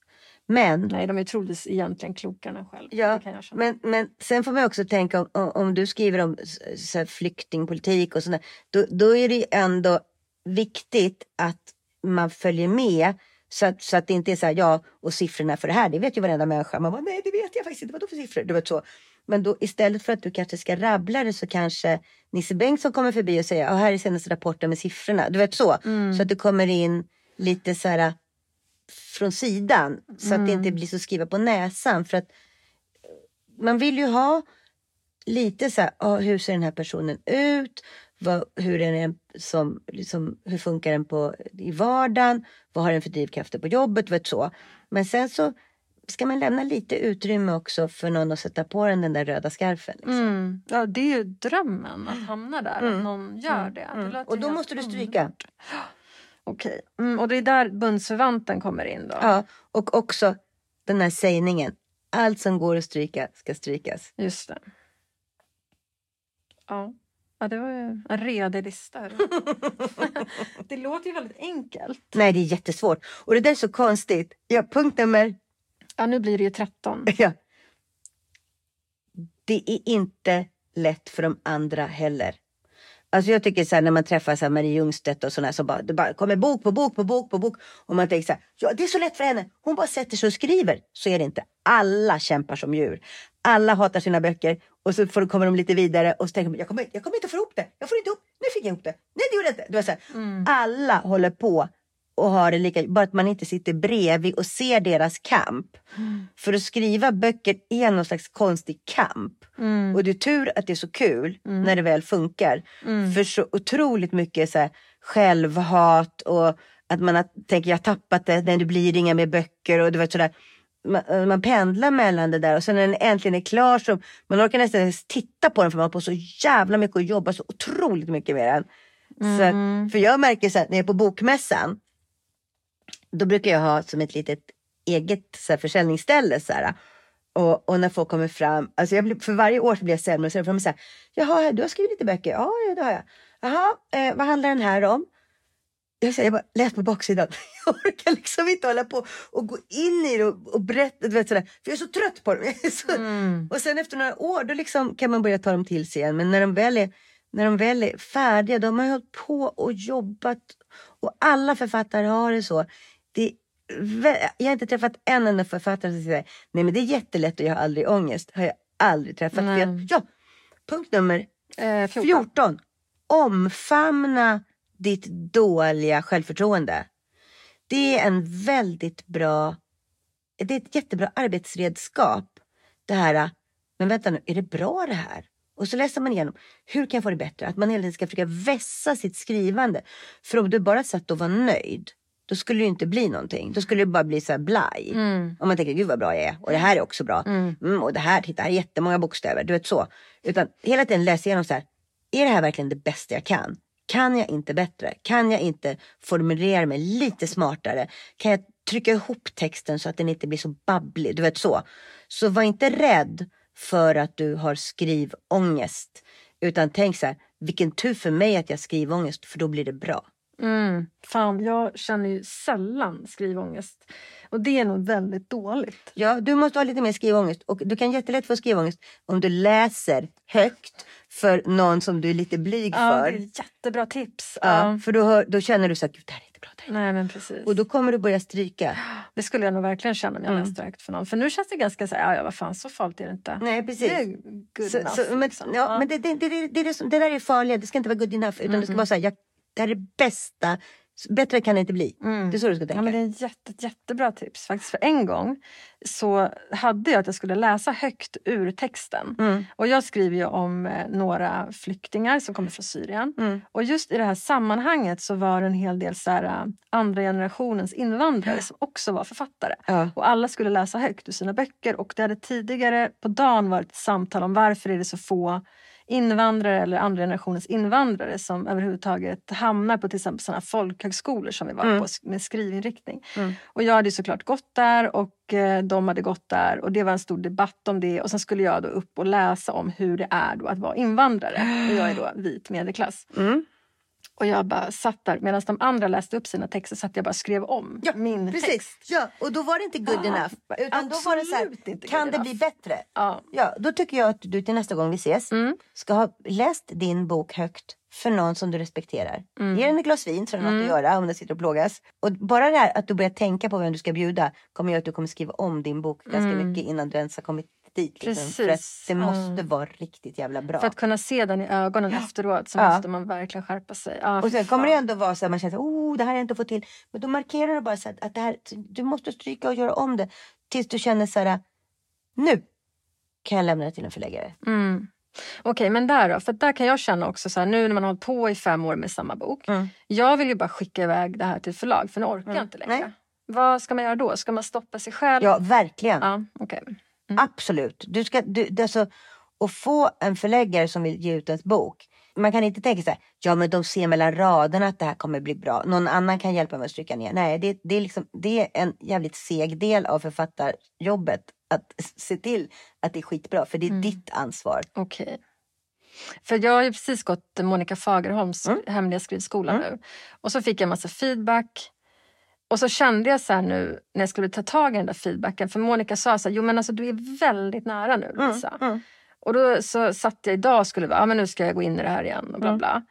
Men Nej, de är troligtvis egentligen klokare själv. Ja. Men, men sen får man också tänka om, om, du skriver om så flyktingpolitik och sådär. Då, då är det ju ändå viktigt att man följer med. Så att, så att det inte är så här, ja och siffrorna för det här, det vet ju varenda människa. Man bara, nej det vet jag faktiskt inte, vadå för siffror? Du vet så. Men då istället för att du kanske ska rabbla det så kanske Nisse Bengtsson kommer förbi och säger, ja här är senaste rapporten med siffrorna. Du vet så. Så att du kommer in lite så här från sidan. Så att det inte blir så skriva på näsan. För att man vill ju ha lite så här, ah, hur ser den här personen ut? Vad, hur, är den som, liksom, hur funkar den på, i vardagen? Vad har den för drivkrafter på jobbet? Vet så. Men sen så ska man lämna lite utrymme också för någon att sätta på den, den där röda skarfen. Liksom. Mm. Ja, det är ju drömmen att hamna där, att någon gör det. det låter Och då måste du stryka. underbart. Okej, mm, och det är där bundsförvanten kommer in då? Ja, och också den här sägningen. Allt som går att stryka ska strykas. Just det. Ja. ja, det var ju en redig lista. det låter ju väldigt enkelt. Nej, det är jättesvårt. Och det där är så konstigt. Ja, punkt nummer Ja, nu blir det ju 13. Ja. Det är inte lätt för de andra heller. Alltså jag tycker så här, när man träffar så här Marie Ljungstedt och sådana så bara, det bara kommer bok på bok på bok på bok. Och man tänker så här, ja det är så lätt för henne. Hon bara sätter sig och skriver. Så är det inte. Alla kämpar som djur. Alla hatar sina böcker. Och så får, kommer de lite vidare och så tänker man, jag kommer, jag kommer inte få ihop det. Jag får inte ihop Nu fick jag ihop det. Nej det gjorde jag inte. Det var så här, Alla håller på och har det lika, bara att man inte sitter bredvid och ser deras kamp. För att skriva böcker är någon slags konstig kamp. Och det är tur att det är så kul när det väl funkar. För så otroligt mycket så här, självhat och att man tänker jag har tappat det, nej, det blir inga mer böcker och du vet sådär. Man, man pendlar mellan det där och sen när den äntligen är klar så man orkar nästan ens titta på den för man har på så jävla mycket och jobbar så otroligt mycket med den. Så att, för jag märker så här, när jag är på bokmässan då brukar jag ha som ett litet eget så här, försäljningsställe. Så här, och, och när folk kommer fram, alltså jag blir, för varje år så blir jag sämre och sämre. För de här, Jaha, du har skrivit lite böcker? Ja, ja, det har jag. Jaha, eh, vad handlar den här om? Jag säger bara, läs på baksidan. Jag orkar liksom inte hålla på och gå in i det och, och berätta. Du vet, sådär. För jag är så trött på dem. Så... Och sen efter några år då liksom kan man börja ta dem till sig igen. Men när de väl är, när de väl är färdiga, de har ju hållit på och jobbat. Och alla författare har det så. Det jag har inte träffat en enda författare som säger nej men det är jättelätt och jag har aldrig ångest. Har jag aldrig träffat. Jag, ja, punkt nummer Eh, 14. 14. Omfamna ditt dåliga självförtroende. Det är en väldigt bra, det är ett jättebra arbetsredskap. Det här, men vänta nu, är det bra det här? Och så läser man igenom, hur kan jag få det bättre? Att man hela tiden ska försöka vässa sitt skrivande. För om du bara satt och var nöjd, då skulle det inte bli någonting. Då skulle det bara bli så här blaj. Om man tänker, gud vad bra jag är. Och det här är också bra. Mm, och det här, titta här är jättemånga bokstäver. Du vet så. Utan hela tiden läsa igenom så här, är det här verkligen det bästa jag kan? Kan jag inte bättre? Kan jag inte formulera mig lite smartare? Kan jag trycka ihop texten så att den inte blir så babblig? Du vet så. Så var inte rädd för att du har skrivångest. Utan tänk så här, vilken tur för mig att jag har skrivångest för då blir det bra. Mm. Fan, jag känner ju sällan skrivångest. Och det är nog väldigt dåligt. Ja, du måste ha lite mer skrivångest. Och du kan jättelätt få skrivångest om du läser högt för någon som du är lite blyg Ja, för. det är ett jättebra tips. Ja, Ja. för då, hör, då känner du så att det här är inte inte Nej, men precis. Och då kommer du börja stryka. Det skulle jag nog verkligen känna om jag Mm. högt för någon. För nu känns det ganska så här, ja, ja vad fan så farligt är det inte. Nej, precis. Det är good Så, enough. så, men, liksom. ja, men det, det, det, det, det, är det, där är farligt. Det ska inte vara good enough. Utan det ska vara så här, jag, det här är det bästa. Bättre kan det inte bli. Det är så du ska tänka. Ja, men det är ett jätte, jättebra tips. Faktiskt för en gång så hade jag att jag skulle läsa högt ur texten. Mm. Och jag skriver ju om eh, några flyktingar som kommer från Syrien. Mm. Och just i det här sammanhanget så var det en hel del så här, eh, andra generationens invandrare som också var författare. Ja. Och alla skulle läsa högt ur sina böcker. Och det hade tidigare på dagen varit ett samtal om varför är det så få invandrare eller andra generationens invandrare som överhuvudtaget hamnar på till exempel sådana folkhögskolor som vi var Mm. på med skrivinriktning. Mm. Och jag hade såklart gått där och eh, de hade gått där och det var en stor debatt om det och sen skulle jag då upp och läsa om hur det är då att vara invandrare. Och jag är då vit medelklass. Mm. Och jag bara satt där medan de andra läste upp sina texter satt jag bara skrev om Ja, min Precis, text. ja, och då var det inte good Ja, enough. Utan då var det så här, kan det bli bättre? Ja. Ja, då tycker jag att du till nästa gång vi ses Mm. ska ha läst din bok högt för någon som du respekterar. Mm. Ge den ett glas vin så har den något Mm. att göra om den sitter och plågas. Och bara det här att du börjar tänka på vem du ska bjuda kommer göra att du kommer skriva om din bok ganska Mm. mycket innan du ens har kommit dit. Liksom. Precis. För att det Ja. måste vara riktigt jävla bra. För att kunna se den i ögonen efteråt så Ja. måste man verkligen skärpa sig. Ja, Och sen kommer det ändå vara så att man känner oh det här har jag inte fått till. Men då markerar du bara så att, att det här, du måste stryka och göra om det. Tills du känner så här, nu kan jag lämna det till en förläggare. Mm. Okej, men där då? För där kan jag känna också så här, nu när man har hållit på i fem år med samma bok. Mm. Jag vill ju bara skicka iväg det här till förlag för nu orkar Mm. jag inte längre. Nej. Vad ska man göra då? Ska man stoppa sig själv? Ja, verkligen. Ja, okej. Absolut. Du ska, du, alltså, att få en förläggare som vill ge ut ens bok. Man kan inte tänka så här, ja men de ser mellan raderna att det här kommer bli bra. Någon annan kan hjälpa mig att stryka ner. Nej, det, det, är, liksom, det är en jävligt seg del av författarjobbet. Att se till att det är skitbra, för det är Mm. ditt ansvar. Okej. För jag har ju precis gått Monica Fagerholms Mm. hemliga skrivskola Mm. nu. Och så fick jag massa feedback. Och så kände jag så här nu när jag skulle ta tag i den där feedbacken. För Monica sa så här, jo men alltså du är väldigt nära nu Mm, Lisa. mm. Och då så satt jag idag och skulle, ja men nu ska jag gå in i det här igen och bla Mm. bla.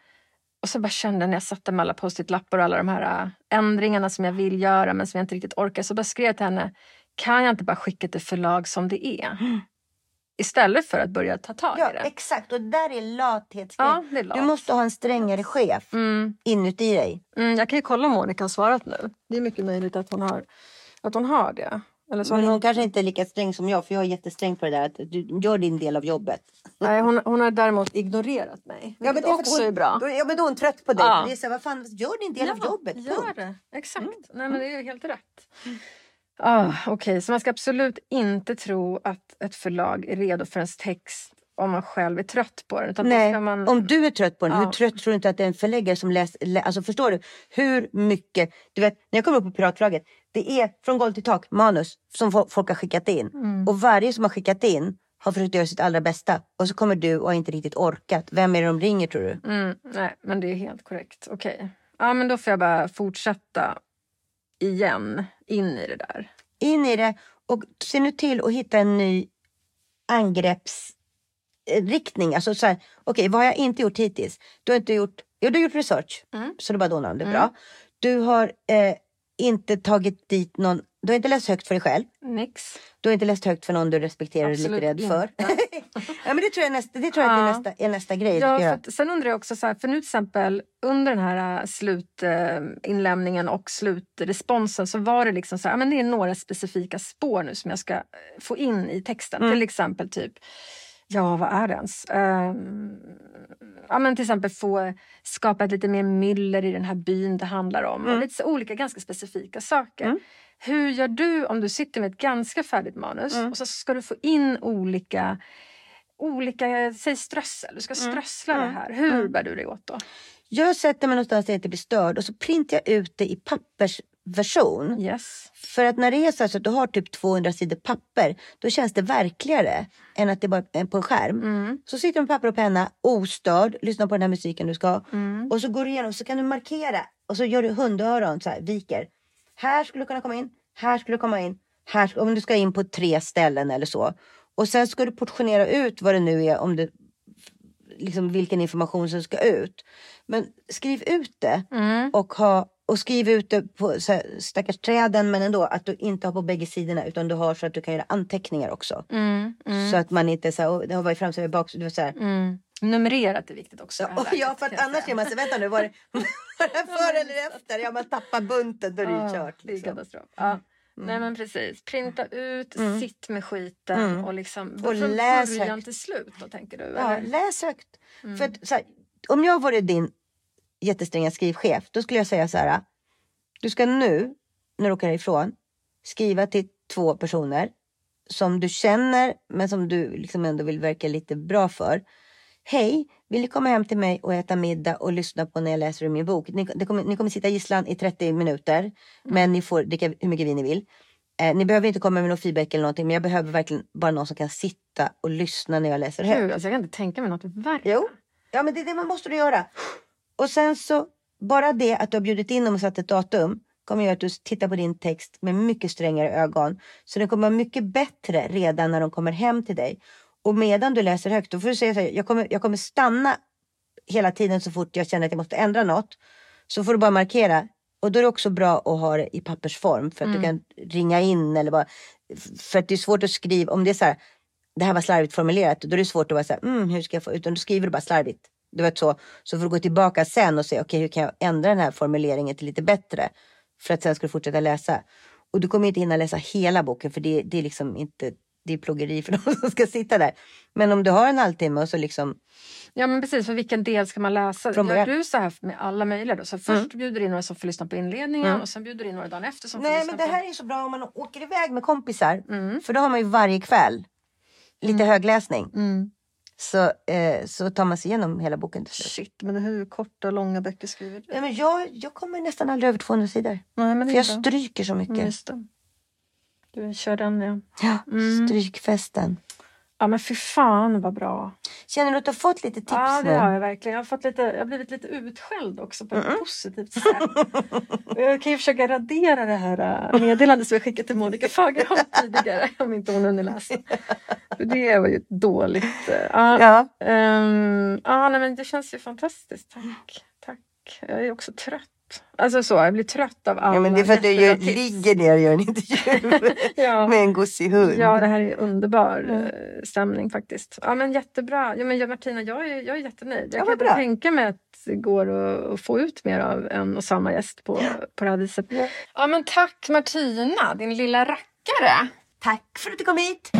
Och så bara kände jag när jag satt där med alla post-it-lappar och alla de här äh, ändringarna som jag vill göra men som jag inte riktigt orkar. Så bara skrev jag till henne, kan jag inte bara skicka till förlag som det är? Istället för att börja ta tag Ja, i det. exakt. Och där är lathetsgrejen. Ja, det är Du lat. måste ha en strängare chef Mm, inuti dig. mm, jag kan ju kolla om Monica har svarat nu. Det är mycket möjligt att hon har, att hon har det. Eller så Men hon, hon kanske inte är lika sträng som jag, för jag är jättesträng på det där att du gör din del av jobbet. nej, hon, hon har däremot ignorerat mig. Det är för att också hon, är bra. Då, ja, men då är hon trött på dig. Ja. Det är så här, vad fan, gör din del av jobbet. Gör punkt. det. Exakt. Nej, men det är ju helt rätt. Ah, Okej, så man ska absolut inte tro att ett förlag är redo för ens text om man själv är trött på den. Nej, man... om du är trött på den, Ja. hur trött tror du inte att det är en förläggare som läser? Lä, alltså förstår du hur mycket? Du vet, när jag kommer upp på Piratförlaget, det är från golv till tak manus som fo- folk har skickat in. Mm. Och varje som har skickat in har försökt göra sitt allra bästa. Och så kommer du och har inte riktigt orkat. Vem är det de ringer tror du? Mm, nej, men det är helt korrekt. Okej. Ja, men då får jag bara fortsätta igen in i det där. in i det och se nu till att hitta en ny angreppsriktning. Alltså så här, okej vad har jag inte gjort hittills? Du har inte gjort, jo du har gjort research. Mm. Så du bara donar om det är Mm. bra. Du har eh, inte tagit dit någon, du har inte läst högt för dig själv. Nix. Du har inte läst högt för någon du respekterar och är lite rädd för. ja men det tror jag, nästa, det tror jag att är, Ja. nästa, är nästa grej. Ja, för att, sen undrar jag också, så här, för nu till exempel under den här äh, slutinlämningen och slutresponsen så var det liksom så här, ja, men det är några specifika spår nu som jag ska äh, få in i texten. Mm. Till exempel typ, ja vad är det ens? Ehm, ja, men till exempel få skapa ett lite mer myller i den här byn det handlar om. Mm. lite olika ganska specifika saker. Mm. Hur gör du om du sitter med ett ganska färdigt manus Mm. och så ska du få in olika olika, säg strössel, du ska Mm. strössla det Mm. här. Hur Mm. bär du dig åt då? Jag sätter mig någonstans där jag inte blir störd och så printar jag ut det i pappersversion. Yes. För att när det är så, så att du har typ 200 sidor papper, då känns det verkligare än att det bara är på en skärm. Mm. Så sitter du med papper och penna, ostörd, lyssnar på den här musiken du ska. Mm. Och så går du igenom, så kan du markera. Och så gör du hundöron, så här, viker. Här skulle du kunna komma in, här skulle du komma in. Här, om du ska in på tre ställen eller så. Och sen ska du portionera ut vad det nu är, om det, liksom vilken information som ska ut. Men skriv ut det Mm. och, ha, och skriv ut det på så här, stackars träden men ändå att du inte har på bägge sidorna utan du har så att du kan göra anteckningar också. Mm. Mm. Så att man inte så här, "Åh, det har varit framsida bak. Du vet, så här. Mm. Numrerat är viktigt också. Ja, ja läget, för att annars är man så vänta nu var det, var det före eller efter? Ja man tappar bunten då är det ju kört. Det är Liksom. katastrof. Ja. Nej men precis. Printa ut, Mm. sitt med skiten Mm. och liksom Och från läs början högt. till slut då tänker du? Ja, eller? läs högt. Mm. För att, här, om jag vore din jättestränga skrivchef då skulle jag säga så här. Du ska nu när du åker härifrån skriva till två personer som du känner men som du liksom ändå vill verka lite bra för. Hej, vill ni komma hem till mig och äta middag och lyssna på när jag läser ur min bok? Ni, kommer, ni kommer sitta gisslan i 30 minuter, men ni får dricka hur mycket vin ni vill. Eh, ni behöver inte komma med någon feedback eller någonting, men jag behöver verkligen bara någon som kan sitta och lyssna när jag läser högt. Alltså jag kan inte tänka mig något värre. Jo, ja men det det måste du göra. Och sen så, bara det att du har bjudit in dem och satt ett datum kommer göra att du tittar på din text med mycket strängare ögon. Så den kommer vara mycket bättre redan när de kommer hem till dig. Och medan du läser högt, då får du säga så här, jag kommer, jag kommer stanna hela tiden så fort jag känner att jag måste ändra något. Så får du bara markera. Och då är det också bra att ha det i pappersform för att du kan ringa in eller bara. För att det är svårt att skriva, om det är så här, det här var slarvigt formulerat, då är det svårt att vara så här, mm, hur ska jag få, utan du skriver bara slarvigt. Du vet så, så får du gå tillbaka sen och se, okej hur kan jag ändra den här formuleringen till lite bättre? För att sen ska du fortsätta läsa. Och du kommer inte hinna läsa hela boken för det, det är liksom inte, det är plågeri för de som ska sitta där. Men om du har en halvtimme och så liksom, Ja men precis, för vilken del ska man läsa? Gör du så här med alla möjliga då? Så först Mm. bjuder du in några som får lyssna på inledningen Mm. och sen bjuder du in några dagen efter som får nej lyssna men det på... här är så bra om man åker iväg med kompisar. Mm. För då har man ju varje kväll lite högläsning. Så, eh, så tar man sig igenom hela boken till slut. Shit, men hur korta och långa böcker skriver du? Nej, men jag, jag kommer nästan aldrig över 200 sidor. Nej, men För jag bra. stryker så mycket. Mm. Du kör den ja. Ja, Mm. strykfesten. Ja men fy fan vad bra. Känner du att du har fått lite tips ja det nu? har jag verkligen. Jag har, fått lite, jag har blivit lite utskälld också på ett positivt sätt. Jag kan ju försöka radera det här äh, meddelandet som jag skickade till Monica Fagerholm tidigare om inte hon hunnit läsa. För det var ju ett dåligt... Ja, Ja. Ehm, ja, nej, men det känns ju fantastiskt. Tack. Tack. Jag är också trött. Alltså så, jag blir trött av alla ja, men det är för att du gör, ligger ner och gör en intervju Ja. med en gosig hund. Ja, det här är underbar Mm. stämning faktiskt. Ja, men jättebra. Ja, men jag, Martina, jag är, jag är jättenöjd. Jag Ja, kan bra. tänka mig att det går att, få ut mer av en och samma gäst på, på det här viset. Ja. Ja, men tack Martina, din lilla rackare. Tack för att du kom hit.